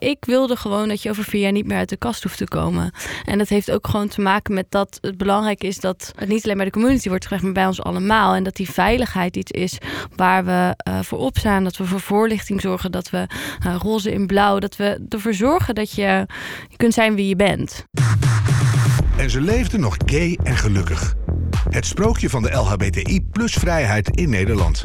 Ik wilde gewoon dat je over vier jaar niet meer uit de kast hoeft te komen. En dat heeft ook gewoon te maken met dat het belangrijk is dat het niet alleen bij de community wordt gelegd, maar bij ons allemaal. En dat die veiligheid iets is waar we uh, voor opstaan. Dat we voor voorlichting zorgen, dat we uh, roze in blauw, dat we ervoor zorgen dat je, je kunt zijn wie je bent. En ze leefden nog gay en gelukkig. Het sprookje van de LHBTI plus vrijheid in Nederland.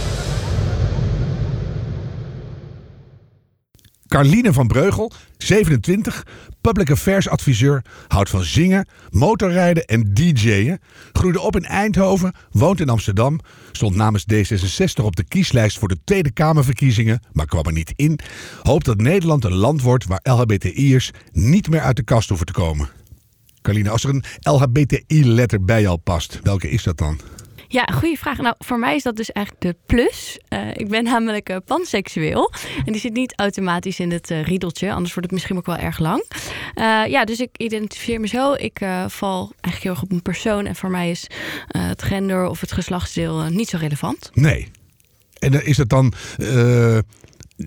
Carline van Breugel, 27, public affairs adviseur, houdt van zingen, motorrijden en DJ'en. Groeide op in Eindhoven, woont in Amsterdam, stond namens D66 op de kieslijst voor de Tweede Kamerverkiezingen, maar kwam er niet in. Hoopt dat Nederland een land wordt waar LHBTI'ers niet meer uit de kast hoeven te komen. Carline, als er een LHBTI-letter bij jou past, welke is dat dan? Ja, goede vraag. Nou, voor mij is dat dus eigenlijk de plus. Uh, ik ben namelijk uh, panseksueel. En die zit niet automatisch in het uh, riedeltje. Anders wordt het misschien ook wel erg lang. ja, dus ik identificeer me zo. Ik val eigenlijk heel erg op een persoon. En voor mij is het gender of het geslachtsdeel niet zo relevant. Nee. En is dat dan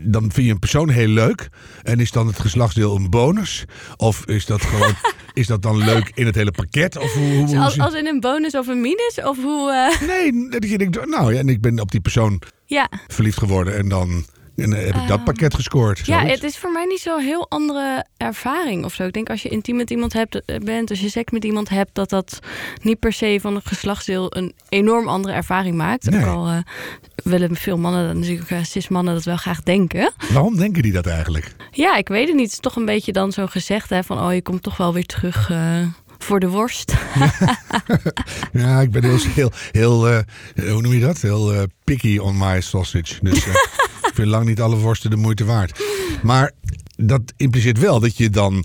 dan vind je een persoon heel leuk. En is dan het geslachtsdeel een bonus? Of is dat gewoon. is dat dan leuk in het hele pakket? Of hoe, hoe, als, als, in een bonus of een minus? Of hoe. Uh... Nee, dat je denkt, nou ja, en ik ben op die persoon ja. verliefd geworden. En dan en heb ik dat ehm, pakket gescoord. Ja, het is voor mij niet zo'n heel andere ervaring of zo. Ik denk als je intiem met iemand hebt, eh, bent, als je seks met iemand hebt, dat dat niet per se van het geslachtsdeel een enorm andere ervaring maakt. Nee. Ook al uh, willen veel mannen, natuurlijk uh, cis-mannen dat wel graag denken. Waarom denken die dat eigenlijk? Ja, ik weet het niet. Het is toch een beetje dan zo gezegd hè, van, oh, je komt toch wel weer terug voor de worst. ja, ik ben heel, heel, heel uh, hoe noem je dat? Heel uh, picky on my sausage. Dus uh, ik vind lang niet alle worsten de moeite waard. Maar dat impliceert wel dat je dan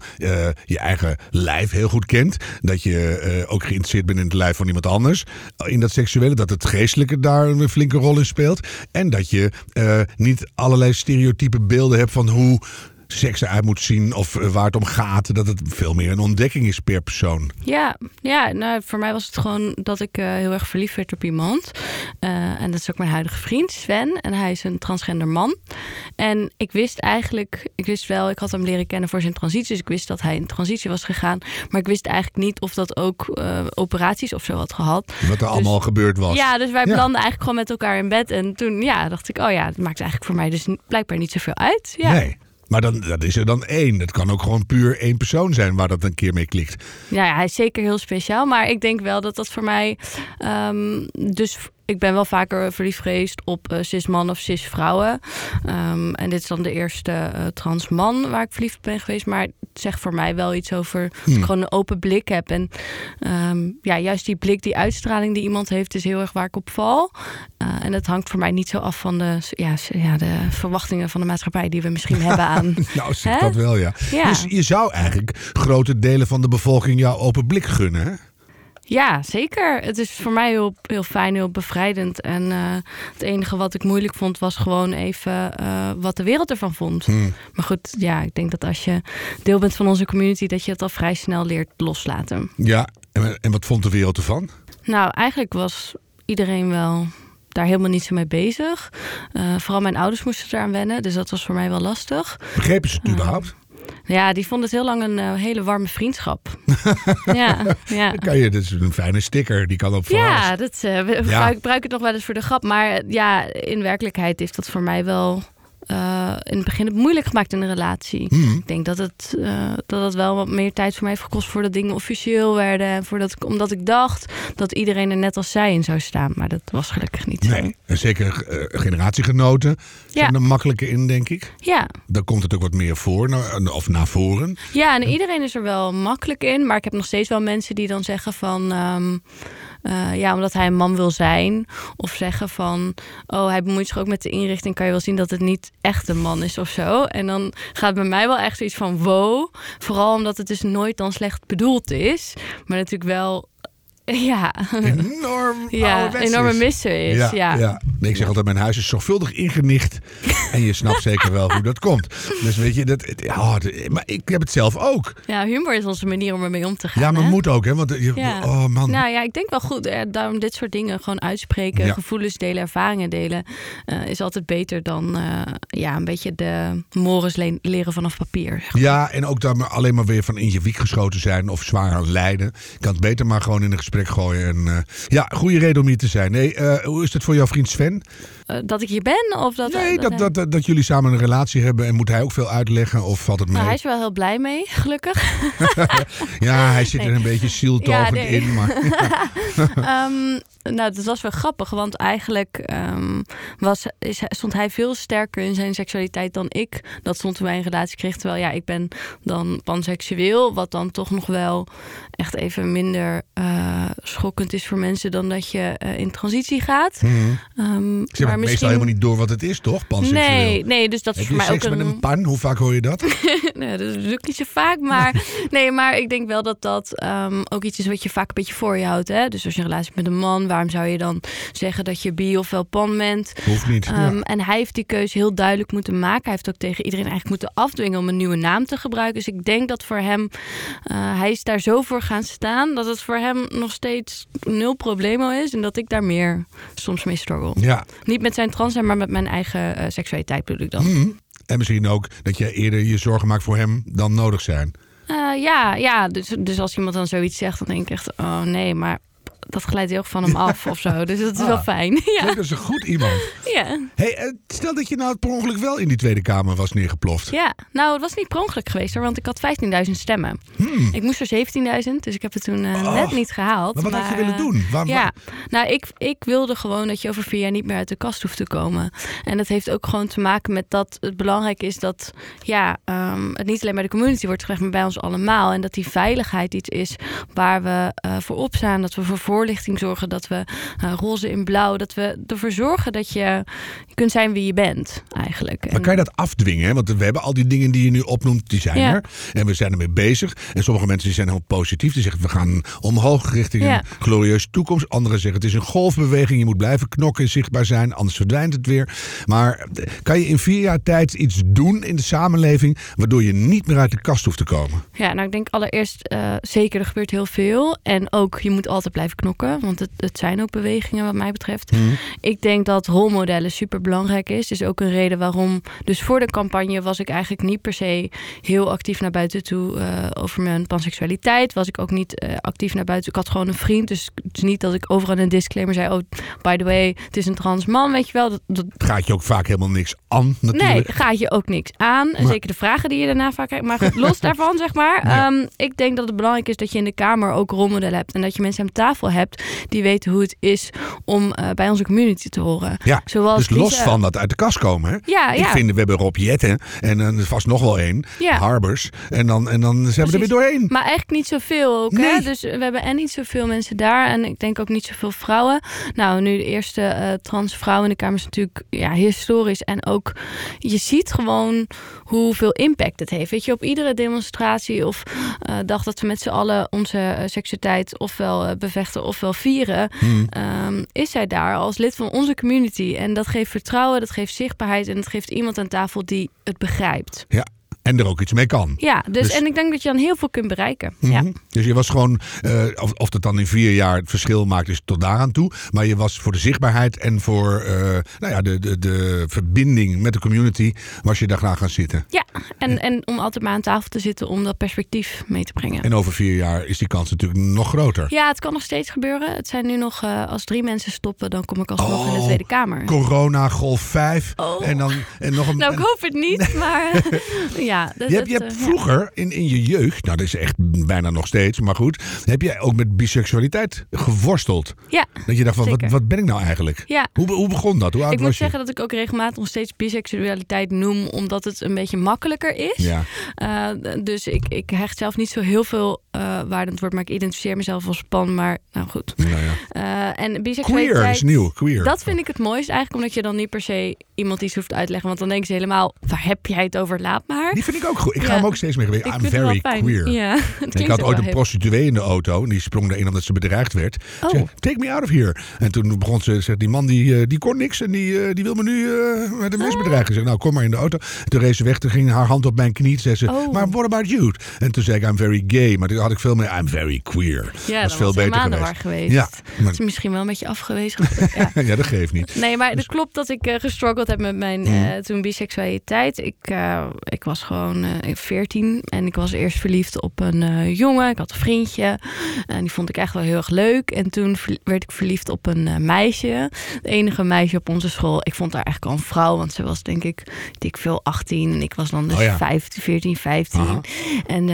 je eigen lijf heel goed kent. Dat je ook geïnteresseerd bent in het lijf van iemand anders. In dat seksuele, dat het geestelijke daar een flinke rol in speelt. En dat je niet allerlei stereotype beelden hebt van hoe seks eruit moet zien of eh, waar het om gaat. Dat het veel meer een ontdekking is per persoon. Ja, ja nou, voor mij was het gewoon dat ik uh, heel erg verliefd werd op iemand. Uh, en dat is ook mijn huidige vriend Sven. En hij is een transgender man. En ik wist eigenlijk, ik wist wel, ik had hem leren kennen voor zijn transitie. Dus ik wist dat hij in transitie was gegaan. Maar ik wist eigenlijk niet of dat ook operaties of zo had gehad. Wat er dus, allemaal gebeurd was. Ja, dus wij belanden eigenlijk gewoon met elkaar in bed. En toen ja, dacht ik, oh ja, het maakt eigenlijk voor mij dus blijkbaar niet zoveel uit. Ja. Nee. Maar dan, dat is er dan één. Het kan ook gewoon puur één persoon zijn waar dat een keer mee klikt. Ja, ja hij is zeker heel speciaal. Maar ik denk wel dat dat voor mij. Um, dus ik ben wel vaker verliefd geweest op uh, cis-man of cis-vrouwen. Um, en dit is dan de eerste uh, trans man waar ik verliefd ben geweest. Maar het zegt voor mij wel iets over dat ik hmm. gewoon een open blik heb. En um, ja, juist die blik, die uitstraling die iemand heeft, is heel erg waar ik op val. Uh, en dat hangt voor mij niet zo af van de, ja, ja, de verwachtingen van de maatschappij die we misschien hebben aan. nou, zeg dat wel, ja. ja. Dus je zou eigenlijk grote delen van de bevolking jouw open blik gunnen, hè? Ja, zeker. Het is voor mij heel, heel fijn, heel bevrijdend. En uh, het enige wat ik moeilijk vond was gewoon even uh, wat de wereld ervan vond. Hmm. Maar goed, ja, ik denk dat als je deel bent van onze community, dat je het al vrij snel leert loslaten. Ja, en, en wat vond de wereld ervan? Nou, eigenlijk was iedereen wel daar helemaal niet zo mee bezig. Uh, vooral mijn ouders moesten eraan wennen, dus dat was voor mij wel lastig. Begrepen ze het überhaupt? Ja, die vond het heel lang een uh, hele warme vriendschap. ja, ja. Dan kan je, dat is een fijne sticker, die kan op Ja, dat, uh, we ja. gebruiken het nog wel eens voor de grap. Maar ja, in werkelijkheid heeft dat voor mij wel uh, in het begin het moeilijk gemaakt in de relatie. Mhm. Ik denk dat het, uh, dat het wel wat meer tijd voor mij heeft gekost voordat dingen officieel werden. En voordat ik, omdat ik dacht dat iedereen er net als zij in zou staan. Maar dat was gelukkig niet zo. Nee, en zeker uh, generatiegenoten zijn er makkelijker in, denk ik. Ja. Dan komt het ook wat meer voor, of naar voren. Ja, en iedereen is er wel makkelijk in. Maar ik heb nog steeds wel mensen die dan zeggen van... Um, uh, ja, omdat hij een man wil zijn. Of zeggen van, oh, hij bemoeit zich ook met de inrichting. Kan je wel zien dat het niet echt een man is of zo. En dan gaat bij mij wel echt zoiets van, wow. Vooral omdat het dus nooit dan slecht bedoeld is. Maar natuurlijk wel ja. Enorm ja, enorme misser is. Ja, ja. ja. Nee, ik zeg altijd, mijn huis is zorgvuldig ingenicht. en je snapt zeker wel hoe dat komt. Dus weet je, dat, oh, maar ik heb het zelf ook. Ja, humor is onze manier om ermee om te gaan. Ja, maar hè? moet ook, hè? Want je, oh man. Nou ja, ik denk wel goed. Daarom dit soort dingen gewoon uitspreken, gevoelens delen, ervaringen delen, uh, is altijd beter dan uh, ja, een beetje de mores le leren vanaf papier. Zeg maar. Ja, en ook dan alleen maar weer van in je wiek geschoten zijn of zwaar aan lijden. Je kan het beter maar gewoon in een gesprek gooien. En, uh, ja, goede reden om hier te zijn. Uh, hoe is het voor jouw vriend Sven? Uh, dat ik hier ben? Of dat, nee, dat, dat, dat, dat, jullie samen een relatie hebben. En moet hij ook veel uitleggen? Of valt het mee? Nou, hij is wel heel blij mee, gelukkig. ja, hij zit nee. er een beetje zieltovend ja, nee. in. Maar, um, nou, dat was wel grappig. Want eigenlijk um, was, is, stond hij veel sterker in zijn seksualiteit dan ik. Dat stond toen wij een relatie kreeg. Terwijl ja, ik ben dan panseksueel. Wat dan toch nog wel echt even minder uh, schokkend is voor mensen dan dat je uh, in transitie gaat. Mm -hmm. um, Ze maar misschien... meestal helemaal niet door wat het is, toch? Panseksueel. Nee, nee, dus dat Heb is voor mij ook een... met een pan? Hoe vaak hoor je dat? nee, dat ik niet zo vaak. Maar nee, maar ik denk wel dat dat um, ook iets is wat je vaak een beetje voor je houdt. Hè? Dus als je een relatie hebt met een man, waarom zou je dan zeggen dat je bi of wel pan bent? Hoeft niet. Um, ja. En hij heeft die keuze heel duidelijk moeten maken. Hij heeft ook tegen iedereen eigenlijk moeten afdwingen om een nieuwe naam te gebruiken. Dus ik denk dat voor hem, uh, hij is daar zo voor gaan staan, dat het voor hem nog steeds nul probleem is. En dat ik daar meer soms mee struggle. Ja. Niet met zijn trans zijn, maar met mijn eigen uh, seksualiteit bedoel ik dan. Mm. En misschien ook dat je eerder je zorgen maakt voor hem dan nodig zijn. Uh, ja, ja. Dus, dus als iemand dan zoiets zegt, dan denk ik echt, oh nee, maar dat glijdt heel van hem af of zo. Dus dat is ah, wel fijn. Ja. Dat is een goed iemand. Ja. Hey, stel dat je nou per ongeluk wel in die Tweede Kamer was neergeploft. Ja, nou het was niet per ongeluk geweest hoor, want ik had 15.000 stemmen. Hmm. Ik moest er 17.000, dus ik heb het toen uh, oh. net niet gehaald. Maar wat maar, had je willen doen? Waar, ja, waar? nou ik, ik wilde gewoon dat je over vier jaar niet meer uit de kast hoeft te komen. En dat heeft ook gewoon te maken met dat het belangrijk is dat ja, um, het niet alleen bij de community wordt gelegd, maar bij ons allemaal. En dat die veiligheid iets is waar we uh, voor opstaan, dat we voor voorlichting zorgen, dat we uh, roze in blauw, dat we ervoor zorgen dat je, je kunt zijn wie je bent eigenlijk. Maar kan je dat afdwingen? Want we hebben al die dingen die je nu opnoemt, die zijn Ja. er. En we zijn ermee bezig. En sommige mensen die zijn heel positief. Die zeggen we gaan omhoog richting Ja. een glorieuze toekomst. Anderen zeggen het is een golfbeweging. Je moet blijven knokken en zichtbaar zijn. Anders verdwijnt het weer. Maar eh, kan je in vier jaar tijd iets doen in de samenleving. Waardoor je niet meer uit de kast hoeft te komen? Ja, nou ik denk allereerst eh, zeker er gebeurt heel veel. En ook je moet altijd blijven knokken. Want het, het zijn ook bewegingen wat mij betreft. Mhm. Ik denk dat rolmodellen super belangrijk is. is ook een reden waarom. Dus voor de campagne was ik eigenlijk niet per se heel actief naar buiten toe eh, over mijn panseksualiteit. Was ik ook niet eh, actief naar buiten. Ik had gewoon een vriend. Dus het is niet dat ik overal een disclaimer zei. Oh, by the way, het is een trans man. Weet je wel. Dat, dat, Gaat je ook vaak helemaal niks aan natuurlijk. Nee, gaat je ook niks aan. Maar- Zeker de vragen die je daarna vaak krijgt. Maar goed, los daarvan, zeg maar. Ja. Ehm, ik denk dat het belangrijk is dat je in de Kamer ook rolmodellen hebt. En dat je mensen aan tafel hebt die weten hoe het is om eh, bij onze community te horen. Ja, Zoals dus los van dat uit de kast komen. Hè? Ja, Ik ja. vind, we hebben Rob Jetten en er is vast nog wel één. Ja. Harbers. En dan, en dan zijn we er weer doorheen. Maar eigenlijk niet zoveel ook. Hè? Dus we hebben en niet zoveel mensen daar. En ik denk ook niet zoveel vrouwen. Nou, nu de eerste eh, trans vrouw in de Kamer is natuurlijk ja, historisch. En ook, je ziet gewoon hoeveel impact het heeft. Weet je, op iedere demonstratie of eh, dag dat we met z'n allen onze eh, seksualiteit ofwel eh, ofwel vieren. Hmm. ehm, is zij daar als lid van onze community. En dat geeft vertrouwen, dat geeft zichtbaarheid. En dat geeft iemand aan tafel die het begrijpt. Ja. En er ook iets mee kan. Ja, dus, Dus- en ik denk dat je dan heel veel kunt bereiken. Ja. Mhm. Dus je was gewoon, eh, of, of dat dan in vier jaar het verschil maakt, is tot daaraan toe. Maar je was voor de zichtbaarheid en voor eh, nou ja, de, de, de verbinding met de community, was je daar graag gaan zitten. Ja, en, en om altijd maar aan tafel te zitten om dat perspectief mee te brengen. En over vier jaar is die kans natuurlijk nog groter. Ja, het kan nog steeds gebeuren. Het zijn nu nog, eh, als drie mensen stoppen, dan kom ik alsnog in de Oh, Tweede Kamer. Corona, golf 5. Oh. En dan en nog een. Nou, ik hoop het niet, maar ja. Dat, je hebt, je hebt ja. vroeger in, in je jeugd, nou dat is echt bijna nog steeds, maar goed, heb jij ook met biseksualiteit geworsteld. Ja, Dat je dacht van, wat, wat ben ik nou eigenlijk? ja. Hoe, hoe begon dat? Hoe oud Ik moet je? zeggen dat ik ook regelmatig nog steeds biseksualiteit noem, omdat het een beetje makkelijker is. Ja. Eh, dus ik, ik hecht zelf niet zo heel veel eh waarde aan het woord, maar ik identificeer mezelf als pan. Maar nou goed. Nou ja. Eh, en biseksualiteit. Queer is nieuw, queer. Dat vind ik het mooiste eigenlijk, omdat je dan niet per se iemand iets hoeft uit te leggen. Want dan denken ze helemaal, waar heb jij het over? Laat maar. Die vind ik ook goed. Ik ga hem ook steeds meer gebruiken. ik I'm very queer. Ja, ik had ooit een hip. prostituee in de auto. En die sprong erin omdat ze bedreigd werd. Oh. Ze zei, take me out of here. En toen begon ze, zegt die man die, eh, die kon niks. En die, eh, die wil me nu eh, met een mes bedreigen. Zeg, nou kom maar in de auto. En toen reed ze weg. Toen ging haar hand op mijn knie. Zei ze, Oh. maar what about you? En toen zei ik, I'm very gay. Maar toen had ik veel meer, I'm very queer. Ja, dat is veel beter geweest. geweest. Ja, maar- is misschien wel een beetje afgewezen. ja. ja, dat geeft niet. Nee, maar het klopt dat ik eh, gestruggeld heb met mijn eh, toen biseksualiteit. Ik, ik was gewoon eh 14 en ik was eerst verliefd op een eh, jongen. Ik had een vriendje en die vond ik echt wel heel erg leuk. En toen werd ik verliefd op een eh, meisje. Het enige meisje op onze school. Ik vond haar eigenlijk al een vrouw, want ze was denk ik dik veel 18 en ik was dan dus Oh ja. 15, 14, 15. Aha. En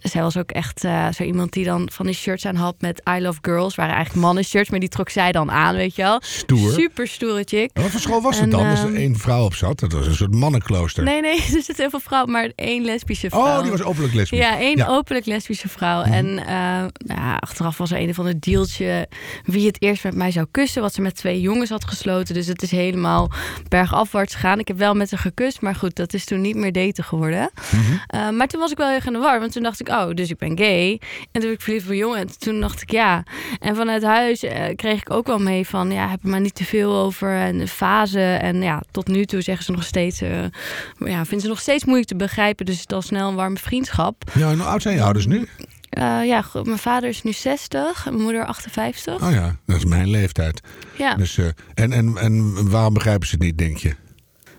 zij was ook echt zo iemand die dan van die shirts aan had met I love girls. Waren eigenlijk mannen shirts, maar die trok zij dan aan, weet je wel. Stoer. Super stoere chick. Wat voor school was het dan? Als er ehm, één vrouw op zat. Dat was een soort mannenklooster. Nee, nee, er zitten heel veel vrouwen, maar één lesbische vrouw. oh, die was openlijk lesbisch. Ja, één Ja. Mhm. openlijk lesbische vrouw. En eh, nou ja, achteraf was er een of ander dealtje wie het eerst met mij zou kussen. Wat ze met twee jongens had gesloten. Dus het is helemaal bergafwaarts gegaan. Ik heb wel met haar gekust, maar goed, dat is toen niet meer daten geworden. Mhm. Eh, maar toen was ik wel heel erg in de war. Want toen dacht ik, oh, dus ik ben gay. En toen werd ik verliefd op een jongen. En toen dacht ik, ja. En vanuit huis eh, kreeg ik ook wel mee van, ja, heb er maar niet te veel over. En de fase. En ja, tot nu toe zeggen ze nog steeds, ja, vinden ze nog steeds moeilijk te begrijpen. Dus het al snel een warme vriendschap. Ja, en hoe oud zijn je ouders nu? Eh, ja, goed, mijn vader is nu 60 en mijn moeder 58. Oh ja, dat is mijn leeftijd. Ja, Dus, eh, en, en, en waarom begrijpen ze het niet, denk je?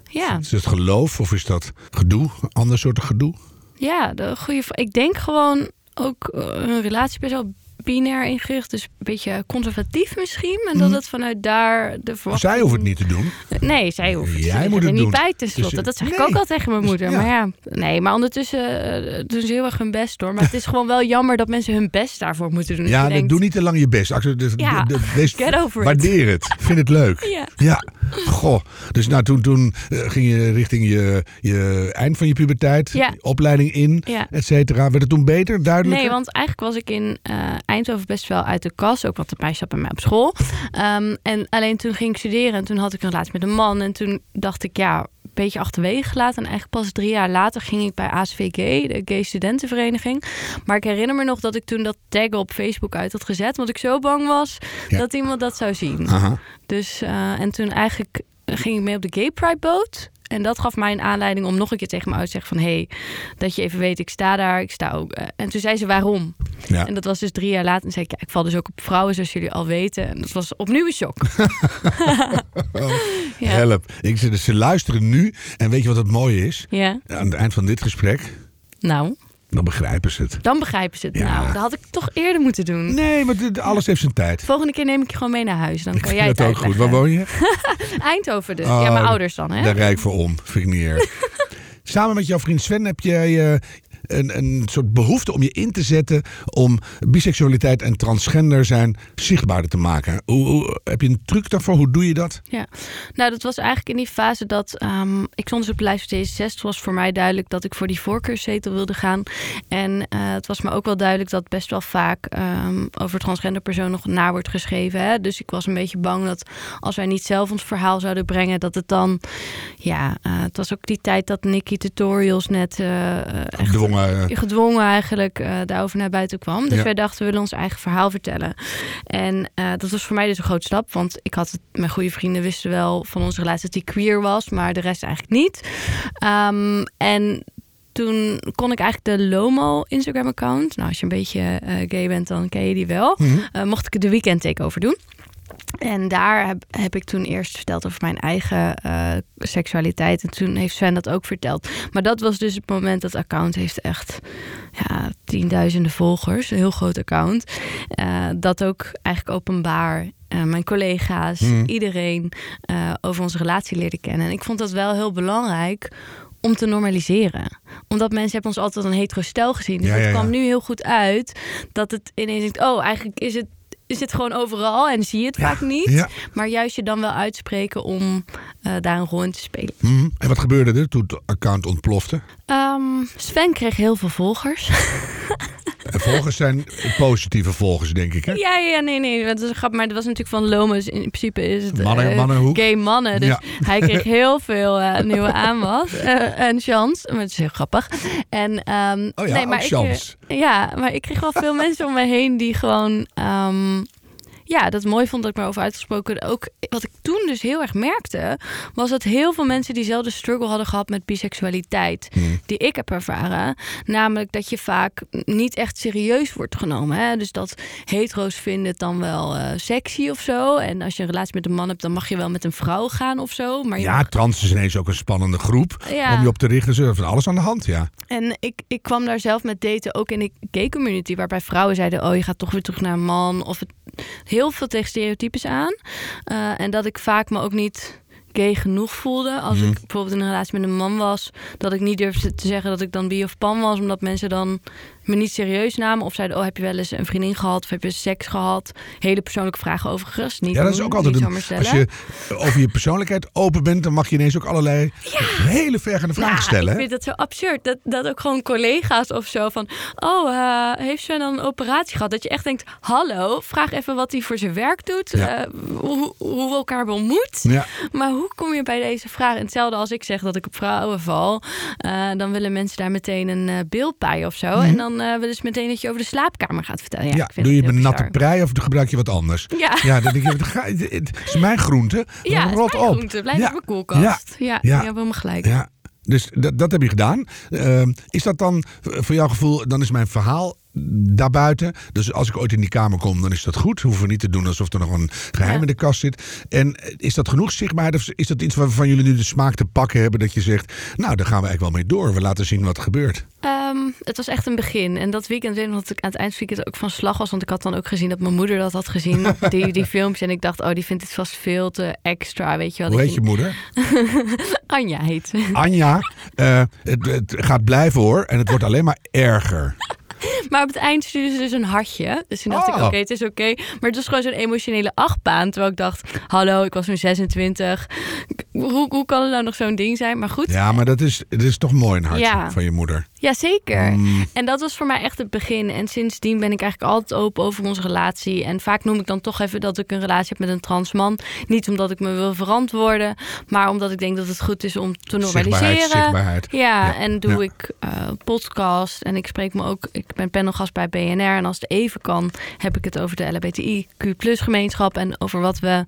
ja, Is het geloof of is dat gedoe? Ander soort gedoe? ja de goede, ik denk gewoon ook eh, een relatie best wel binair ingericht. Dus een beetje conservatief misschien. En dat het vanuit daar de verwachting... Mhm. Zij hoeft het niet te doen. Nee, zij hoeft het, Jij er moet het niet doen. bij te slotten. Dus, dat zeg ik ook al tegen mijn moeder. Ja. Maar ja, nee, maar ondertussen eh, doen ze heel erg hun best hoor. Maar het is gewoon wel jammer dat mensen hun best daarvoor moeten doen. Dus Ja, denkt, doe niet te lang je best. De- Ja, de- get over it. Waardeer het. Vind het leuk. Ja. Ja, goh. Dus nou, toen, toen eh, ging je richting je, je eind van je puberteit, Ja. opleiding in, Ja. et cetera. Werd het toen beter, duidelijker? Nee, want eigenlijk was ik in eh, Eindhoven best wel uit de kast. Ook want het meisje zat bij mij op school. Ehm, en alleen toen ging ik studeren en toen had ik een relatie met een man. En toen dacht ik, ja, beetje achterwege gelaten. En eigenlijk pas drie jaar later ging ik bij ASVG, de Gay Studentenvereniging. Maar ik herinner me nog dat ik toen dat taggen op Facebook uit had gezet. Want ik zo bang was Ja. dat iemand dat zou zien. Aha. Dus, eh, en toen eigenlijk ging ik mee op de Gay Pride boot. En dat gaf mij een aanleiding om nog een keer tegen me uit te zeggen van... hé, hey, dat je even weet, ik sta daar, ik sta ook... eh, en toen zei ze waarom. Ja. En dat was dus drie jaar later. En zei ik, ja, ik val dus ook op vrouwen, zoals jullie al weten. En dat was opnieuw een shock. ja. Help. Ik, ze, ze luisteren nu. En weet je wat het mooie is? ja, Aan het eind van dit gesprek, nou, dan begrijpen ze het. dan begrijpen ze het. Ja. Nou, dat had ik toch eerder moeten doen. Nee, maar dit- alles heeft zijn tijd. Volgende keer neem ik je gewoon mee naar huis. Dan kan jij het ook goed. Waar woon je? Eindhoven dus. Oh, ja, mijn ouders dan, hè? Daar rijk ik voor om. Vind ik niet. Samen met jouw vriend Sven heb jij eh, een, een soort behoefte om je in te zetten om biseksualiteit en transgender zijn zichtbaarder te maken. Hoe, hoe- heb je een truc daarvoor? Hoe doe je dat? Ja, nou dat was eigenlijk in die fase dat ehm, ik stond dus op de lijst voor D66. Het was voor mij duidelijk dat ik voor die voorkeurszetel wilde gaan. En eh, het was me ook wel duidelijk dat best wel vaak ehm, over transgender personen nog na wordt geschreven. Hè? Dus ik was een beetje bang dat als wij niet zelf ons verhaal zouden brengen, dat het dan, ja, eh, het was ook die tijd dat Nikki Tutorials net eh, echt Gedwongen. Eh, gedwongen eigenlijk eh, daarover naar buiten kwam. Dus Ja. wij dachten, we willen ons eigen verhaal vertellen. En eh, dat was voor mij dus een groot stap. Want ik had het, mijn goede vrienden wisten wel van onze relatie dat hij queer was. Maar de rest eigenlijk niet. Ehm, en toen kon ik eigenlijk de Lomo Instagram-account. Nou, als je een beetje gay bent, dan ken je die wel. Mhm. Mocht ik de weekend takeover doen. En daar heb, heb ik toen eerst verteld over mijn eigen eh, seksualiteit. En toen heeft Sven dat ook verteld. Maar dat was dus het moment dat account heeft echt ja, tienduizenden volgers. Een heel groot account. Eh, dat ook eigenlijk openbaar eh, mijn collega's, Mhm. iedereen over onze relatie leerde kennen. En ik vond dat wel heel belangrijk om te normaliseren. Omdat mensen hebben ons altijd een hetero stel gezien. Dus Ja, het ja, kwam ja. nu heel goed uit dat het ineens denkt... oh, eigenlijk is het, is het gewoon overal en zie je het vaak niet. Maar juist je dan wel uitspreken om eh, daar een rol in te spelen. Mhm. En wat gebeurde er toen het account ontplofte? Ehm, Sven kreeg heel veel volgers. Volgers zijn positieve volgers, denk ik. Hè? ja, ja, nee, nee. Dat is een grap. Maar dat was natuurlijk van Lomus. In principe is het Mannen- eh, gay mannen. Dus Ja. hij kreeg heel veel eh, nieuwe aanwas eh, en chance. Maar het is heel grappig. En, ehm, Oh ja, nee, maar ik, chance. Ja, maar ik kreeg wel veel mensen om me heen die gewoon... ehm, ja, dat mooi vond dat ik me over uitgesproken. Ook wat ik toen dus heel erg merkte, was dat heel veel mensen diezelfde struggle hadden gehad met biseksualiteit, Hmm. die ik heb ervaren. Namelijk dat je vaak niet echt serieus wordt genomen. Hè? Dus dat hetero's vinden het dan wel eh, sexy of zo. En als je een relatie met een man hebt, dan mag je wel met een vrouw gaan of zo. Maar Ja, mag- trans is ineens ook een spannende groep. Ja. Om je op te richten. Ze van alles aan de hand, ja. En ik, ik kwam daar zelf met daten ook in de gay community, waarbij vrouwen zeiden: Oh, je gaat toch weer terug naar een man. Of het, heel veel tegen stereotypes aan. Eh, en dat ik vaak me ook niet gay genoeg voelde. Als Mhm. ik bijvoorbeeld in een relatie met een man was, dat ik niet durfde te zeggen dat ik dan bi of pan was, omdat mensen dan me niet serieus namen. Of zeiden: Oh, heb je wel eens een vriendin gehad? Of heb je seks gehad? Hele persoonlijke vragen overigens. Niet Ja, dat is ook altijd een. Als je over je persoonlijkheid open bent, dan mag je ineens ook allerlei hele vergende vragen Ja, stellen. ik vind dat zo absurd. Dat, dat ook gewoon collega's of zo van... Oh, eh, heeft ze dan een operatie gehad? Dat je echt denkt, hallo, vraag even wat hij voor zijn werk doet. Ja. eh, hoe, hoe we elkaar ontmoet. Maar hoe kom je bij deze vraag? En hetzelfde als ik zeg dat ik op vrouwen val. eh, dan willen mensen daar meteen een eh beeld bij of zo. En dan eh willen ze meteen dat je over de slaapkamer gaat vertellen. Ja. Ja, ik vind doe je heel natte prei of gebruik je wat anders? Ja. Ja, dan denk je, ga- het is mijn groente. Ja, het rot mijn op. groente. Blijf ja. op mijn koelkast. Ja, ja, Ja. helemaal gelijk. Ja, dus dat, dat heb je gedaan. Ehm, is dat dan voor jouw gevoel, dan is mijn verhaal daarbuiten. Dus als ik ooit in die kamer kom, dan is dat goed. Hoeven we niet te doen alsof er nog een geheim Ja. in de kast zit. En is dat genoeg zichtbaarheid? Of is dat iets waarvan jullie nu de smaak te pakken hebben? Dat je zegt, nou, daar gaan we eigenlijk wel mee door. We laten zien wat er gebeurt. Ehm, het was echt een begin. En dat weekend weet ik dat ik aan het eind van het weekend ook van slag was. Want ik had dan ook gezien dat mijn moeder dat had gezien. Die, die filmpjes. En ik dacht, oh, die vindt het vast veel te extra. Weet je wel. Hoe heet je moeder? Anja heet. Anja, eh, het, het gaat blijven hoor. En het wordt alleen maar erger. Maar op het eind stuurde ze dus een hartje. Dus toen dacht ik, Oh. oké, het is oké. Maar het was gewoon zo'n emotionele achtbaan. Terwijl ik dacht, hallo, ik was zo'n 26. Hoe, hoe kan het nou nog zo'n ding zijn? Maar goed, Ja, maar dat is, het is toch mooi een hartje Ja. van je moeder. Ja, zeker. Mm. En dat was voor mij echt het begin. En sindsdien ben ik eigenlijk altijd open over onze relatie. En vaak noem ik dan toch even dat ik een relatie heb met een trans man. Niet omdat ik me wil verantwoorden, maar omdat ik denk dat het goed is om te normaliseren. Zichtbaarheid, zichtbaarheid. Ja, Ja, en doe ja. ik eh, podcast en ik spreek me ook. Ik ben panelgast bij BNR en als het even kan, heb ik het over de LHBTIQ gemeenschap en over wat we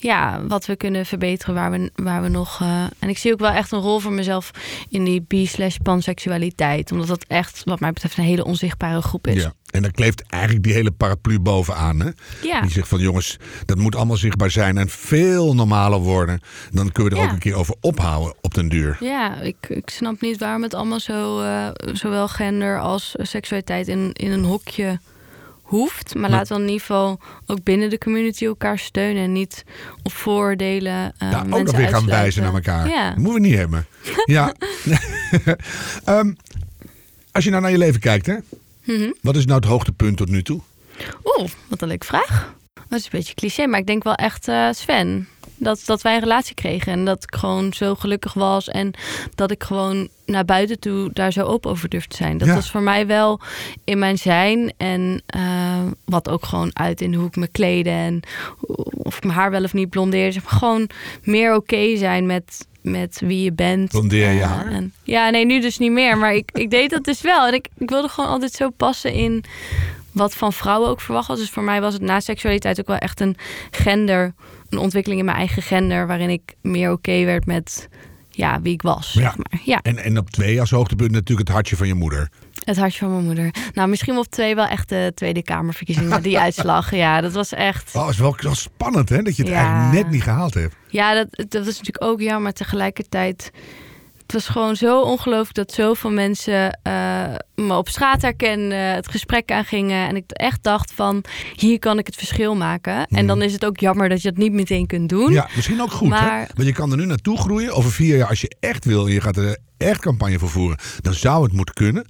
ja, wat we kunnen verbeteren, waar we, waar we nog. eh, en ik zie ook wel echt een rol voor mezelf in die bi-slash panseksualiteit. Omdat dat echt, wat mij betreft, een hele onzichtbare groep is. Ja. En dan kleeft eigenlijk die hele paraplu bovenaan. Hè? Ja. Die zegt van jongens, dat moet allemaal zichtbaar zijn en veel normaler worden. Dan kunnen we er Ja. ook een keer over ophouden op den duur. Ja, ik, ik snap niet waarom het allemaal zo, eh, zowel gender als seksualiteit in, in een hokje hoeft. Maar, Maar- laten we in ieder geval ook binnen de community elkaar steunen en niet op vooroordelen. eh, Ja, ook nog weer gaan wijzen naar elkaar. Ja. Dat moeten we niet hebben. ja. Ehm, als je nou naar je leven kijkt, hè? Mhm. wat is nou het hoogtepunt tot nu toe? Oeh, wat een leuke vraag. Dat is een beetje cliché, maar ik denk wel echt eh, Sven. Dat, dat wij een relatie kregen en dat ik gewoon zo gelukkig was. En dat ik gewoon naar buiten toe daar zo open over durfde te zijn. Dat Ja. was voor mij wel in mijn zijn. En eh, wat ook gewoon uit in hoe ik me kleden. En of ik mijn haar wel of niet blondeerde. Zeg maar gewoon meer oké zijn met, met wie je bent. Blondeer je Eh, haar? en- ja, nee, nu dus niet meer. Maar ik, ik deed dat dus wel. En ik, ik wilde gewoon altijd zo passen in wat van vrouwen ook verwacht was. Dus voor mij was het na seksualiteit ook wel echt een gender, een ontwikkeling in mijn eigen gender, waarin ik meer oké werd met ja, wie ik was. Ja. Zeg maar. ja, En, en op twee als hoogtepunt natuurlijk het hartje van je moeder. het hartje van mijn moeder. Nou, misschien op twee wel echt de Tweede Kamerverkiezingen. Die uitslag, ja, dat was echt... Oh, is wel, wel spannend hè, dat je het Ja. eigenlijk net niet gehaald hebt. Ja, dat, dat was natuurlijk ook jammer, maar tegelijkertijd... Het was gewoon zo ongelooflijk dat zoveel mensen eh, me op straat herkenden, het gesprek aangingen. En ik echt dacht van, hier kan ik het verschil maken. En dan is het ook jammer dat je het niet meteen kunt doen. Mhm. Ja, misschien ook goed hè. Maar- Want je kan er nu naartoe groeien. Over vier jaar, als je echt wil en je gaat er echt campagne voor voeren, dan zou het moeten kunnen.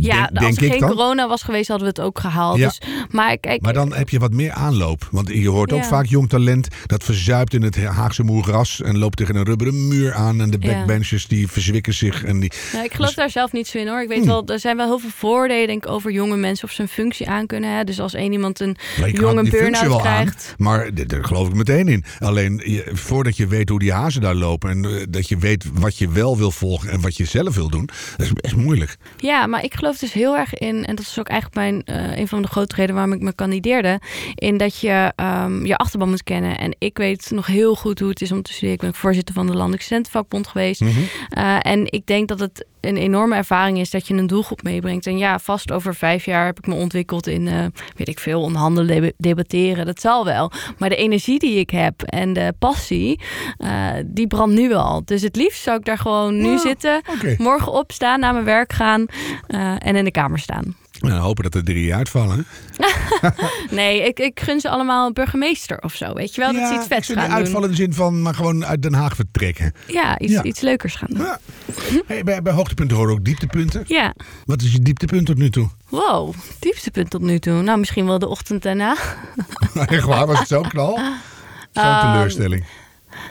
Ja, Denk- als denk er ik geen dan. corona was geweest, hadden we het ook gehaald. Ja. Dus, maar kijk, Maar dan heb je wat meer aanloop. Want je hoort ook vaak jong talent dat verzuipt in het Haagse moergras en loopt tegen een rubberen muur aan. En de Ja. backbenchers die verzwikken zich. En die, ik geloof Dus- daar zelf niet zo in hoor. Ik weet Hmm. wel, er zijn wel heel veel voordelen denk ik, over jonge mensen of ze een functie aan kunnen. Hè? Dus als één iemand een jonge burn-out aan, krijgt. maar daar geloof ik meteen in. Alleen je, voordat je weet hoe die hazen daar lopen en eh, dat je weet wat je wel wil volgen en wat je zelf wil doen, dat is best moeilijk. Ja, maar ik geloof dus heel erg in, en dat is ook eigenlijk mijn, eh, een van de grote redenen waarom ik me kandideerde, in dat je ehm, je achterban moet kennen. En ik weet nog heel goed hoe het is om te studeren. Ik ben voorzitter van de Landelijke Studentenvakbond geweest. Mhm. Eh, en ik denk dat het een enorme ervaring is dat je een doelgroep meebrengt. En ja, vast over vijf jaar heb ik me ontwikkeld in, eh, weet ik veel, onderhandelen, deb- debatteren. Dat zal wel. Maar de energie die ik heb en de passie, eh, die brandt nu al. Dus het liefst zou ik daar gewoon nu Ja, zitten, morgen opstaan, naar mijn werk gaan eh, en in de kamer staan. Nou, hopen dat er drie uitvallen. Nee, ik, ik gun ze allemaal een burgemeester of zo. Weet je wel, dat ze iets vets zou niet gaan uitvallen in de zin van, maar gewoon uit Den Haag vertrekken. doen. Ja, iets, Ja. iets leukers gaan doen. Ja. Hey, bij, bij hoogtepunten horen ook dieptepunten. Ja, Wat is je dieptepunt tot nu toe? wow, dieptepunt tot nu toe. Nou, misschien wel de ochtend daarna. Echt waar, was het zo knal? Zo'n Ehm, teleurstelling.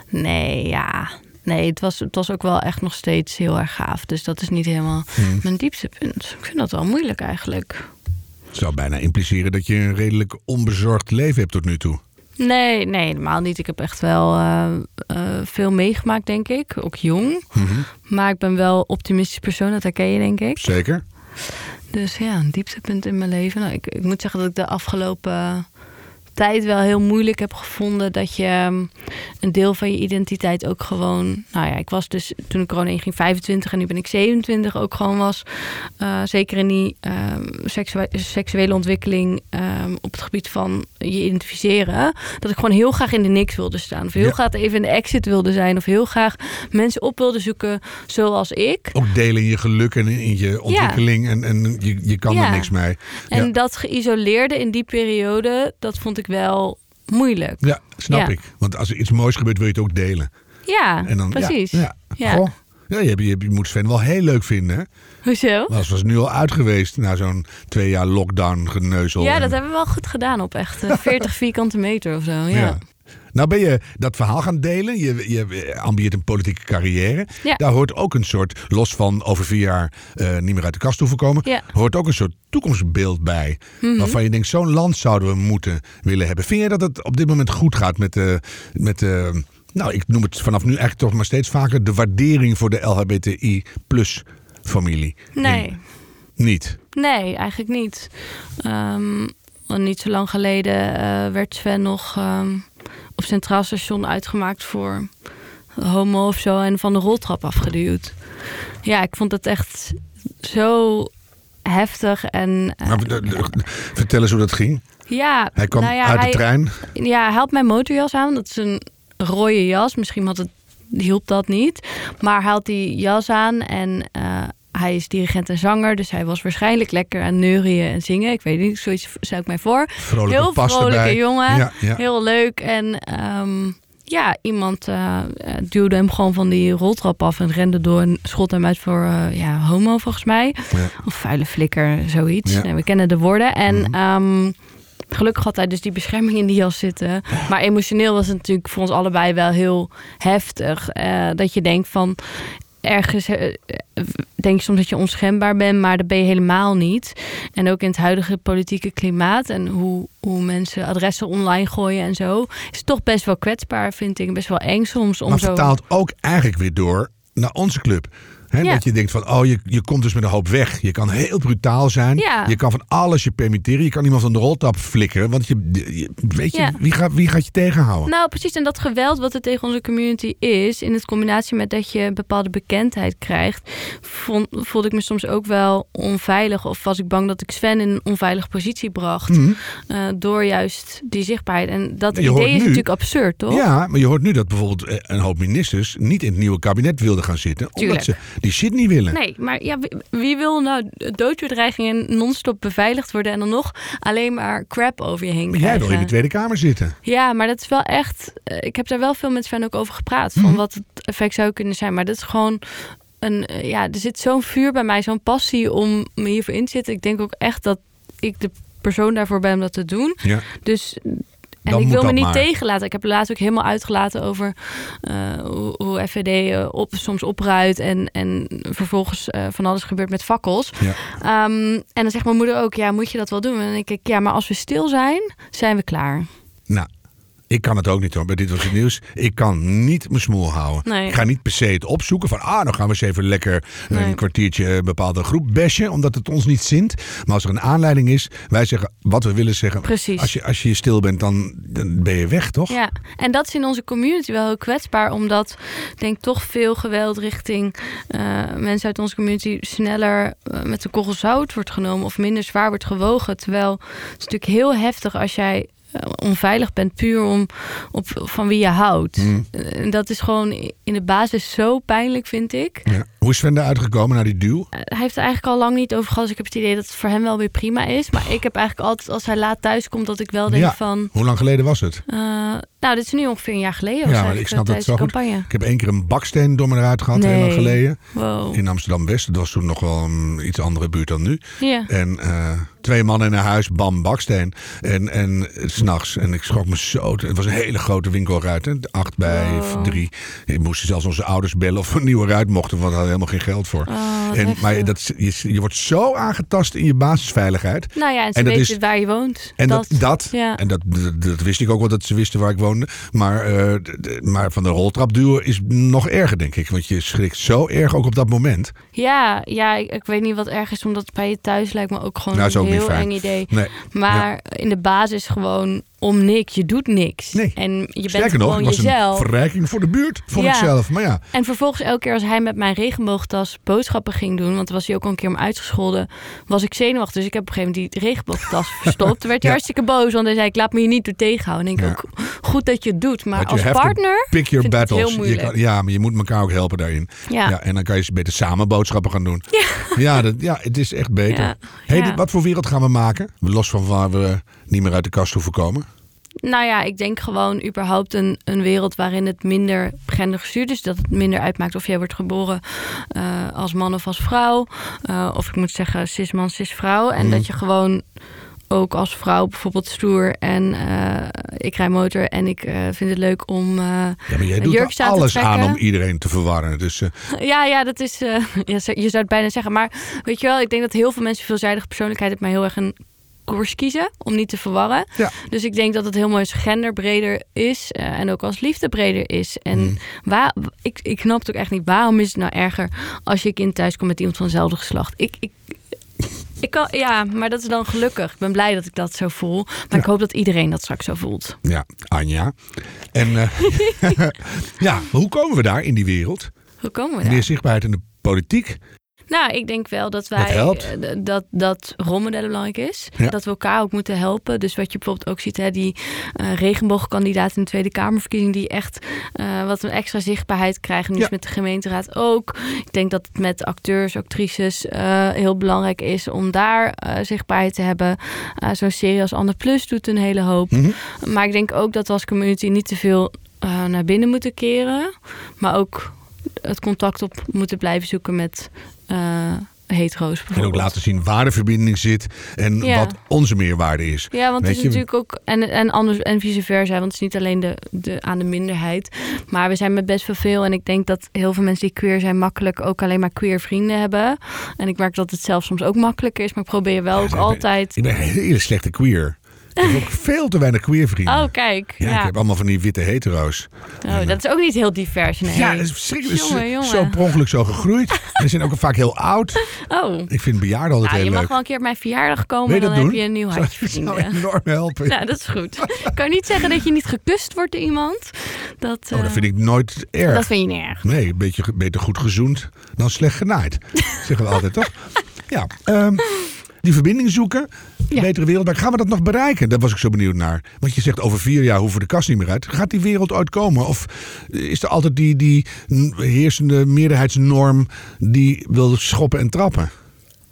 Nee, ja. Nee, het was, het was ook wel echt nog steeds heel erg gaaf. Dus dat is niet helemaal Hmm. mijn dieptepunt. Ik vind dat wel moeilijk eigenlijk. zou bijna impliceren dat je een redelijk onbezorgd leven hebt tot nu toe. Nee, nee, helemaal niet. Ik heb echt wel eh, eh, veel meegemaakt, denk ik. Ook jong. Mhm. Maar ik ben wel optimistisch persoon, dat herken je, denk ik. Zeker. Dus ja, een dieptepunt in mijn leven. Nou, ik, ik moet zeggen dat ik de afgelopen tijd wel heel moeilijk heb gevonden dat je ehm, een deel van je identiteit ook gewoon. Nou ja, ik was dus toen ik corona inging 25 en nu ben ik 27 ook gewoon was. eh, zeker in die ehm, seksuele ontwikkeling ehm, op het gebied van je identificeren. Dat ik gewoon heel graag in de niks wilde staan. Of heel Ja. graag even in de exit wilde zijn. Of heel graag mensen op wilde zoeken zoals ik. Ook delen in je geluk en in je ontwikkeling. En, en je, je kan er Ja. niks mee. En dat geïsoleerde in die periode, dat vond ik wel moeilijk. Ja, snap Ja. ik. Want als er iets moois gebeurt, wil je het ook delen. Ja, En dan, precies. Ja, ja. Ja. Goh. Ja, je, hebt- je, je moet Sven wel heel leuk vinden. Hè? Hoezo? Als was nu al uit geweest na zo'n twee jaar lockdown geneuzel. Ja, En- dat hebben we wel goed gedaan op echt eh, 40 vierkante meter of zo. Ja. Ja. Nou ben je dat verhaal gaan delen. Je, je ambieert een politieke carrière. Ja. Daar hoort ook een soort, los van over vier jaar eh, niet meer uit de kast hoeven komen, Ja. hoort ook een soort toekomstbeeld bij. Mhm. Waarvan je denkt, zo'n land zouden we moeten willen hebben. Vind je dat het op dit moment goed gaat met de, met de nou ik noem het vanaf nu eigenlijk toch maar steeds vaker, de waardering voor de LHBTI plus familie? Nee, Niet. nee, eigenlijk niet. Want niet zo lang geleden eh, werd Sven nog ehm, op Centraal Station uitgemaakt voor homo of zo en van de roltrap afgeduwd. Ja, ik vond het echt zo heftig en eh, Maar, eh, vertel eens hoe dat ging. ja, Hij kwam nou ja, uit hij- de trein. Ja, hij had mijn motorjas aan. Dat is een rode jas. Misschien had het, hielp dat niet. Maar hij had die jas aan en eh, hij is dirigent en zanger. Dus hij was waarschijnlijk lekker aan neurien en zingen. Ik weet niet, zoiets stel ik mij voor. Vrolijke Heel vrolijke erbij. jongen. Ja, ja. Heel leuk. En ehm, ja, iemand eh, duwde hem gewoon van die roltrap af en rende door en schot hem uit voor eh, ja, homo volgens mij. Ja. Of vuile flikker, zoiets. Nee, we kennen de woorden. En Mhm. ehm, gelukkig had hij dus die bescherming in die jas zitten. Maar emotioneel was het natuurlijk voor ons allebei wel heel heftig. eh, dat je denkt van... Ergens eh, denk je soms dat je onschendbaar bent, maar dat ben je helemaal niet. En ook in het huidige politieke klimaat en hoe, hoe mensen adressen online gooien en zo, is het toch best wel kwetsbaar, vind ik. Best wel eng soms om Maar zo. vertaalt ook eigenlijk weer door naar onze club. Hè? Ja. Dat je denkt van, oh, je, je komt dus met een hoop weg. Je kan heel brutaal zijn. Ja. Je kan van alles je permitteren. Je kan iemand van de roltap flikkeren. Want je, je- weet je, Ja. wie, gaat, wie gaat je tegenhouden? Nou, precies. En dat geweld wat er tegen onze community is, in het combinatie met dat je een bepaalde bekendheid krijgt, vond, voelde ik me soms ook wel onveilig. Of was ik bang dat ik Sven in een onveilige positie bracht. Mhm. eh, door juist die zichtbaarheid. En dat idee is nu- natuurlijk absurd, toch? Ja, maar je hoort nu dat bijvoorbeeld eh, een hoop ministers niet in het nieuwe kabinet wilden gaan zitten. Omdat ze die shit niet willen. Nee, maar ja, wie, wie wil nou doodbedreigingen non-stop beveiligd worden en dan nog alleen maar crap over je heen Maar jij wil in de krijgen? Tweede Kamer zitten. Ja, maar dat is wel echt. eh, Ik heb daar wel veel met Sven ook over gepraat. Van Mhm. wat het effect zou kunnen zijn. Maar dat is gewoon een. eh, Ja, er zit zo'n vuur bij mij, zo'n passie om me hiervoor in te zitten. Ik denk ook echt dat ik de persoon daarvoor ben om dat te doen. Ja. Dus. En Dan ik wil me niet maar. tegenlaten. Ik heb laatst ook helemaal uitgelaten over eh, hoe, hoe FVD eh, op, soms opruit en, en vervolgens eh, van alles gebeurt met fakkels. Ja. Ehm, en dan zegt mijn moeder ook, ja, moet je dat wel doen? En dan denk ik, ja, maar als we stil zijn, zijn we klaar. Nou, ik kan het ook niet hoor. Bij dit was het nieuws. Ik kan niet mijn smoel houden. Nee. Ik ga niet per se het opzoeken van, ah, dan gaan we eens even lekker Nee. een kwartiertje een bepaalde groep bashen, omdat het ons niet zint. Maar als er een aanleiding is, wij zeggen wat we willen zeggen. Precies. Als je, als je stil bent, dan, dan ben je weg, toch? Ja, en dat is in onze community wel heel kwetsbaar, omdat ik denk toch veel geweld richting eh, mensen uit onze community sneller eh, met de korrel zout wordt genomen of minder zwaar wordt gewogen. Terwijl het is natuurlijk heel heftig als jij eh, onveilig bent, puur om op, van wie je houdt. Mm. Eh, En dat is gewoon in de basis zo pijnlijk, vind ik. Ja. Hoe is Sven eruit gekomen naar die duw? Eh, Hij heeft er eigenlijk al lang niet over gehad. Dus ik heb het idee dat het voor hem wel weer prima is. Maar ik heb eigenlijk altijd, als hij laat thuis komt, dat ik wel denk Ja. van... Hoe lang geleden was het? eh, nou, dit is nu ongeveer een jaar geleden. Ja, maar eigenlijk, ik snap dat zo goed. Ik heb één keer een baksteen door me eruit gehad, Nee. heel lang geleden. Wow. In Amsterdam-West. Dat was toen nog wel een iets andere buurt dan nu. Ja. En eh, twee mannen in een huis, bam, baksteen. En, en eh, s'nachts. En ik schrok me zo. Het was een hele grote winkelruit. Hè? Acht bij Wow. drie. We moesten zelfs onze ouders bellen of we een nieuwe ruit mochten. Want helemaal geen geld voor. Oh, en, maar dat, je, je wordt zo aangetast in je basisveiligheid. Nou ja, en ze en dat weten is- waar je woont. En dat, dat, ja. en dat, dat, dat wist ik ook wel dat ze wisten waar ik woonde. Maar, eh, maar van de roltrap duwen is nog erger, denk ik. Want je schrikt zo erg ook op dat moment. Ja, ja ik, ik weet niet wat erg is, omdat bij je thuis lijkt me ook gewoon Nou, een ook heel eng idee. Nee. Maar in de basis gewoon om niks. Je doet niks. Nee. En je bent Sterker nog, gewoon was jezelf. een verrijking voor de buurt, vond ik Ja. zelf. Maar ja, En vervolgens elke keer als hij met mijn regenboogtas boodschappen ging doen, want was hij ook al een keer om uitgescholden, was ik zenuwachtig. Dus ik heb op een gegeven moment die regenboogtas verstopt. Toen werd hij Ja. hartstikke boos, want hij zei ik laat me hier niet door tegenhouden. En ik Ja. ook goed dat je het doet, maar But als you partner pick your battles. Je kan, ja, maar je moet elkaar ook helpen daarin. ja. En dan kan je beter samen boodschappen gaan doen. Ja, dat, ja het is echt beter. Hey, dit- wat voor wereld gaan we maken? Los van waar we niet meer uit de kast hoeven komen. Nou ja, ik denk gewoon überhaupt een, een wereld waarin het minder gendergestuurd is. Dat het minder uitmaakt of jij wordt geboren eh, als man of als vrouw. Eh, of ik moet zeggen cis-man, cis-vrouw. En Mhm. dat je gewoon ook als vrouw bijvoorbeeld stoer en eh, ik rij motor en ik vind het leuk om... Ja, maar jij doet er alles aan om iedereen te verwarren. Dus ja, ja, dat is... ja, je zou het bijna zeggen. Maar weet je wel, ik denk dat heel veel mensen veelzijdige persoonlijkheid het mij heel erg een koers kiezen om niet te verwarren. Ja. Dus ik denk dat het heel mooi als genderbreder is eh, en ook als liefdebreder is. En Mm. waar, ik, ik snap het ook echt niet. Waarom is het nou erger als je kind thuis komt met iemand van hetzelfde geslacht? Ik, ik, ik kan, ja, maar dat is dan gelukkig. Ik ben blij dat ik dat zo voel. Maar ik hoop dat iedereen dat straks zo voelt. ja, Anja. En eh, ja, hoe komen we daar in die wereld? Hoe komen we daar? Meer zichtbaarheid in de politiek. Nou, ik denk wel dat wij Dat helpt. eh, dat, dat rolmodellen belangrijk is. Ja. Dat we elkaar ook moeten helpen. Dus wat je bijvoorbeeld ook ziet, hè, die eh regenboogkandidaat in de Tweede Kamerverkiezing, die echt eh, wat een extra zichtbaarheid krijgen. Dus Ja. met de gemeenteraad ook. Ik denk dat het met acteurs, actrices heel belangrijk is om daar zichtbaarheid te hebben. Zo'n serie als Anne Plus doet een hele hoop. Mhm. Maar ik denk ook dat we als community niet te veel naar binnen moeten keren. Maar ook het contact op moeten blijven zoeken met hetero's En ook laten zien waar de verbinding zit en Ja. wat onze meerwaarde is. Ja, want het is je- natuurlijk ook... En, en, anders, en vice versa, want het is niet alleen de, de, aan de minderheid. Maar we zijn met best wel veel. En ik denk dat heel veel mensen die queer zijn... makkelijk ook alleen maar queer vrienden hebben. En ik merk dat het zelf soms ook makkelijker is. Maar ik probeer wel ook ik ben- altijd... Ik ben een hele slechte queer. Ik heb ook veel te weinig queer vrienden. Oh, kijk. ja, Ja, ik heb allemaal van die witte hetero's. Oh, dat is ook niet heel divers, nee. Ja, dat is verschrikkelijk. Jongen, jongen. Zo per ongeluk zo gegroeid. En ze zijn ook vaak heel oud. Oh. Ik vind bejaarden altijd Nou, heel je mag leuk. wel een keer op mijn verjaardag komen en dan dat heb je een nieuw Zou- huisje zou vrienden. enorm helpen. Nou, dat is goed. Ik kan niet zeggen dat je niet gekust wordt door iemand. Dat, Oh, dat eh, vind ik nooit erg. dat vind je niet erg. Nee, een beetje beter goed gezoend dan slecht genaaid. Zeggen we altijd, toch? Ja, ehm, die verbinding zoeken. Ja. Betere wereld. Maar gaan we dat nog bereiken? Daar was ik zo benieuwd naar. Want je zegt over vier jaar hoeven we de kast niet meer uit. Gaat die wereld ooit komen? Of is er altijd die, die heersende meerderheidsnorm die wil schoppen en trappen?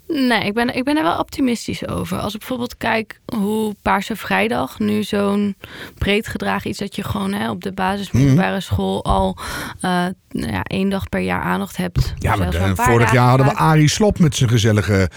Nee, ik ben, ik ben er wel optimistisch over. Als ik bijvoorbeeld kijk hoe Paarse Vrijdag nu zo'n breed gedragen iets dat je gewoon hè, op de basismiddelbare Mhm. school al eh, nou ja, één dag per jaar aandacht hebt. Ja, maar vorig jaar hadden we. Arie Slop met zijn gezellige...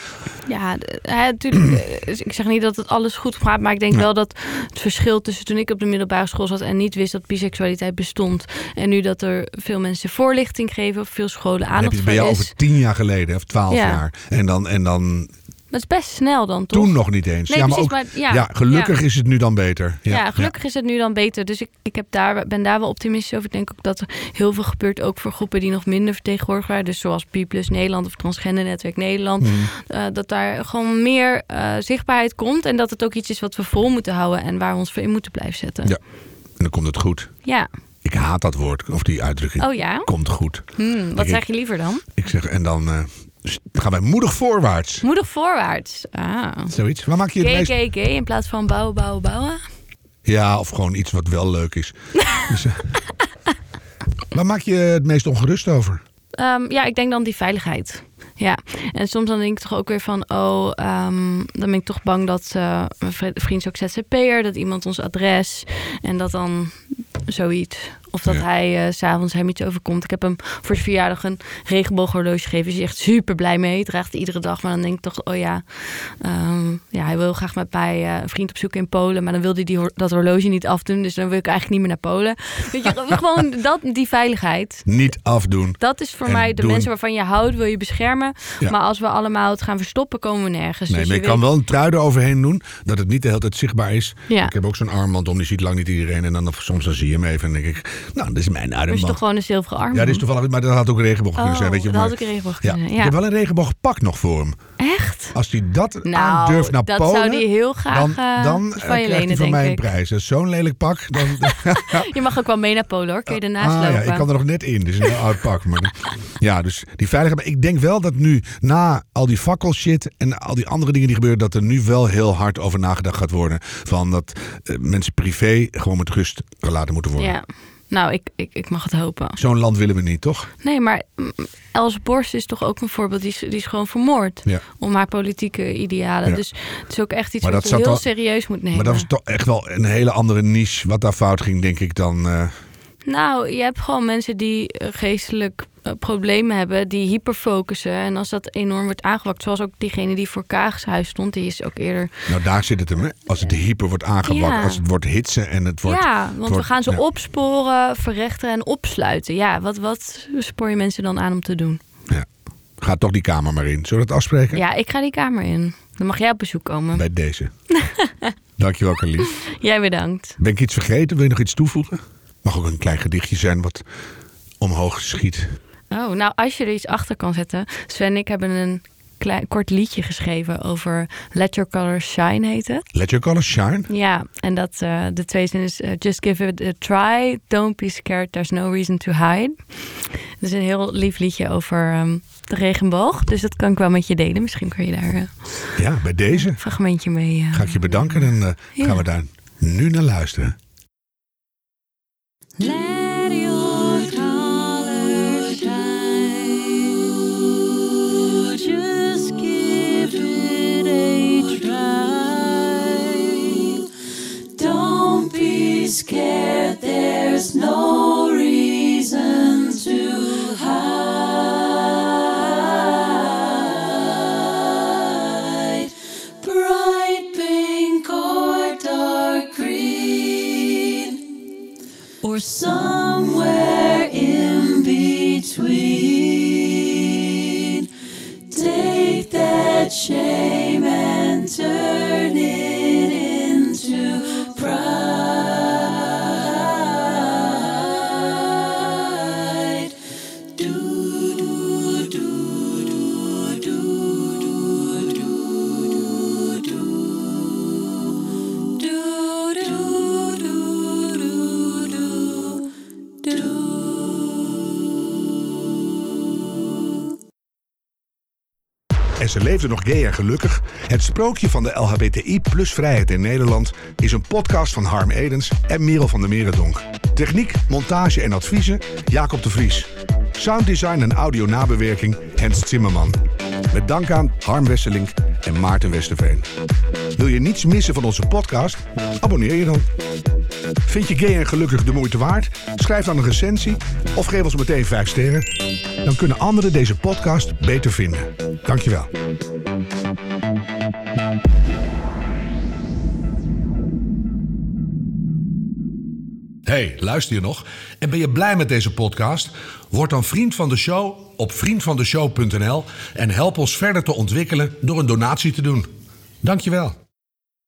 Ja, natuurlijk. eh, ik zeg niet dat het alles goed gaat, maar ik denk wel dat het verschil tussen toen ik op de middelbare school zat en niet wist dat biseksualiteit bestond. En nu dat er veel mensen voorlichting geven, of veel scholen Dan heb aandacht je het bij is. jou over tien jaar geleden, of twaalf Ja. jaar. En dan, en dan Dat is best snel dan, toch? toen nog niet eens. Nee, ja, maar ook, maar ja, ja, gelukkig ja. is het nu dan beter. Ja, gelukkig is het nu dan beter. Dus ik, ik heb daar, ben daar wel optimistisch over. Ik denk ook dat er heel veel gebeurt, ook voor groepen die nog minder vertegenwoordigd waren. Dus zoals P Nederland of Transgender Netwerk Nederland. Mhm. Eh, dat daar gewoon meer eh, zichtbaarheid komt. En dat het ook iets is wat we vol moeten houden en waar we ons voor in moeten blijven zetten. Ja. En dan komt het goed. Ja. Ik haat dat woord, of die uitdrukking. Oh ja? Komt goed. Hmm, wat zeg je liever dan? Ik zeg, en dan eh, s- gaan wij moedig voorwaarts. Moedig voorwaarts. Ah. Zoiets. Waar maak je het meest... gay in plaats van bouwen, bouwen, bouwen. Ja, of gewoon iets wat wel leuk is. dus, eh, waar maak je het meest ongerust over? Ehm, ja, ik denk dan die veiligheid. Ja, en soms dan denk ik toch ook weer van, oh, ehm, dan ben ik toch bang dat eh, mijn vri- vriend is ook ZZP'er, dat iemand ons adres en dat dan zoiets. Of dat Ja. hij eh, s s'avonds hem iets overkomt. Ik heb hem voor zijn verjaardag een regenbooghorloge gegeven. Hij is echt super blij mee. Hij draagt het iedere dag. Maar dan denk ik toch, oh ja, ehm, ja hij wil graag met mij eh, een vriend opzoeken in Polen. Maar dan wilde hij die, dat horloge niet afdoen. Dus dan wil ik eigenlijk niet meer naar Polen. Weet je, gewoon dat, die veiligheid. Niet afdoen. Dat is voor En mij de doen. mensen waarvan je houdt, wil je beschermen. Ja. Maar als we allemaal het gaan verstoppen, komen we nergens. Nee, Dus maar je je kan weet- wel een trui eroverheen doen, dat het niet de hele tijd zichtbaar is. Ja. Ik heb ook zo'n armband om, die ziet lang niet iedereen. En dan soms dan zie je hem even en denk ik, nou, dit is mijn Er is toch armband. gewoon een zilveren arm. Ja, dit is toevallig, maar dat had ook een regenboog kunnen zijn. Weet je, dat maar, had ook een regenboog ja. kunnen zijn. Ik Ja. heb wel een regenboogpak nog voor hem. Echt? Als hij dat Nou, aandurft naar dat Polen, zou hij heel graag dan, eh, dan van eh, je lenen, van mij een prijs. Dat zo'n lelijk pak. Dan, Je mag ook wel mee naar Polen hoor. Kun je ernaast Ah, ja, lopen. ik kan er nog net in. Dus een oud pak. Maar, ja, dus die veiligheid. Maar ik denk wel dat nu, na al die fakkelshit en al die andere dingen die gebeuren, dat er nu wel heel hard over nagedacht gaat worden. Van dat eh, mensen privé gewoon met rust gelaten moeten worden. Ja. Nou, ik, ik, ik mag het hopen. Zo'n land willen we niet, toch? Nee, maar mm, Els Borst is toch ook een voorbeeld. Die is, die is gewoon vermoord. Ja. Om haar politieke idealen. Ja. Dus het is ook echt iets Maar wat dat je heel al- serieus moet nemen. Maar dat was toch echt wel een hele andere niche wat daar fout ging, denk ik, dan... eh, Nou, je hebt gewoon mensen die eh, geestelijk eh, problemen hebben, die hyperfocussen. En als dat enorm wordt aangewakt, zoals ook diegene die voor Kaagshuis stond, die is ook eerder. nou, daar zit het hem, hè? Als het hyper wordt aangewakt, Ja. als het wordt hitsen en het wordt... ja, want we gaan ze ja. opsporen, verrechten en opsluiten. Ja, wat, wat spoor je mensen dan aan om te doen? Ja. Ga toch die kamer maar in. Zullen we het afspreken? Ja, ik ga die kamer in. Dan mag jij op bezoek komen. Bij deze. Dankjewel, Carlien. Jij bedankt. Ben ik iets vergeten? Wil je nog iets toevoegen? Mag ook een klein gedichtje zijn wat omhoog schiet. Oh, nou, als je er iets achter kan zetten. Sven en ik hebben een klein, kort liedje geschreven over Let Your Colors Shine, heet het. Let your colors shine. Ja, en dat eh, de tweede zin is eh, Just give it a try, don't be scared, there's no reason to hide. Het is een heel lief liedje over ehm, de regenboog, dus dat kan ik wel met je delen. Misschien kun je daar eh, Ja, bij deze een fragmentje mee... ga ik je bedanken en Ja. gaan we daar nu naar luisteren. Let your colors shine. Just give it a try. Don't be scared, there's no reason or somewhere in between. Take that shame ze leefden nog gay en gelukkig. Het sprookje van de LHBTI plus vrijheid in Nederland is een podcast van Harm Edens en Merel van der Merendonk. Techniek, montage en adviezen Jacob de Vries. Sounddesign en audio nabewerking Hens Zimmerman. Met dank aan Harm Wesselink en Maarten Westerveen. Wil je niets missen van onze podcast? Abonneer je dan. Vind je gay en gelukkig de moeite waard? Schrijf dan een recensie of geef ons meteen 5 sterren. Dan kunnen anderen deze podcast beter vinden. Dankjewel. Luister je nog? En ben je blij met deze podcast? Word dan vriend van de show op vriendvandeshow.nl en help ons verder te ontwikkelen door een donatie te doen. Dankjewel.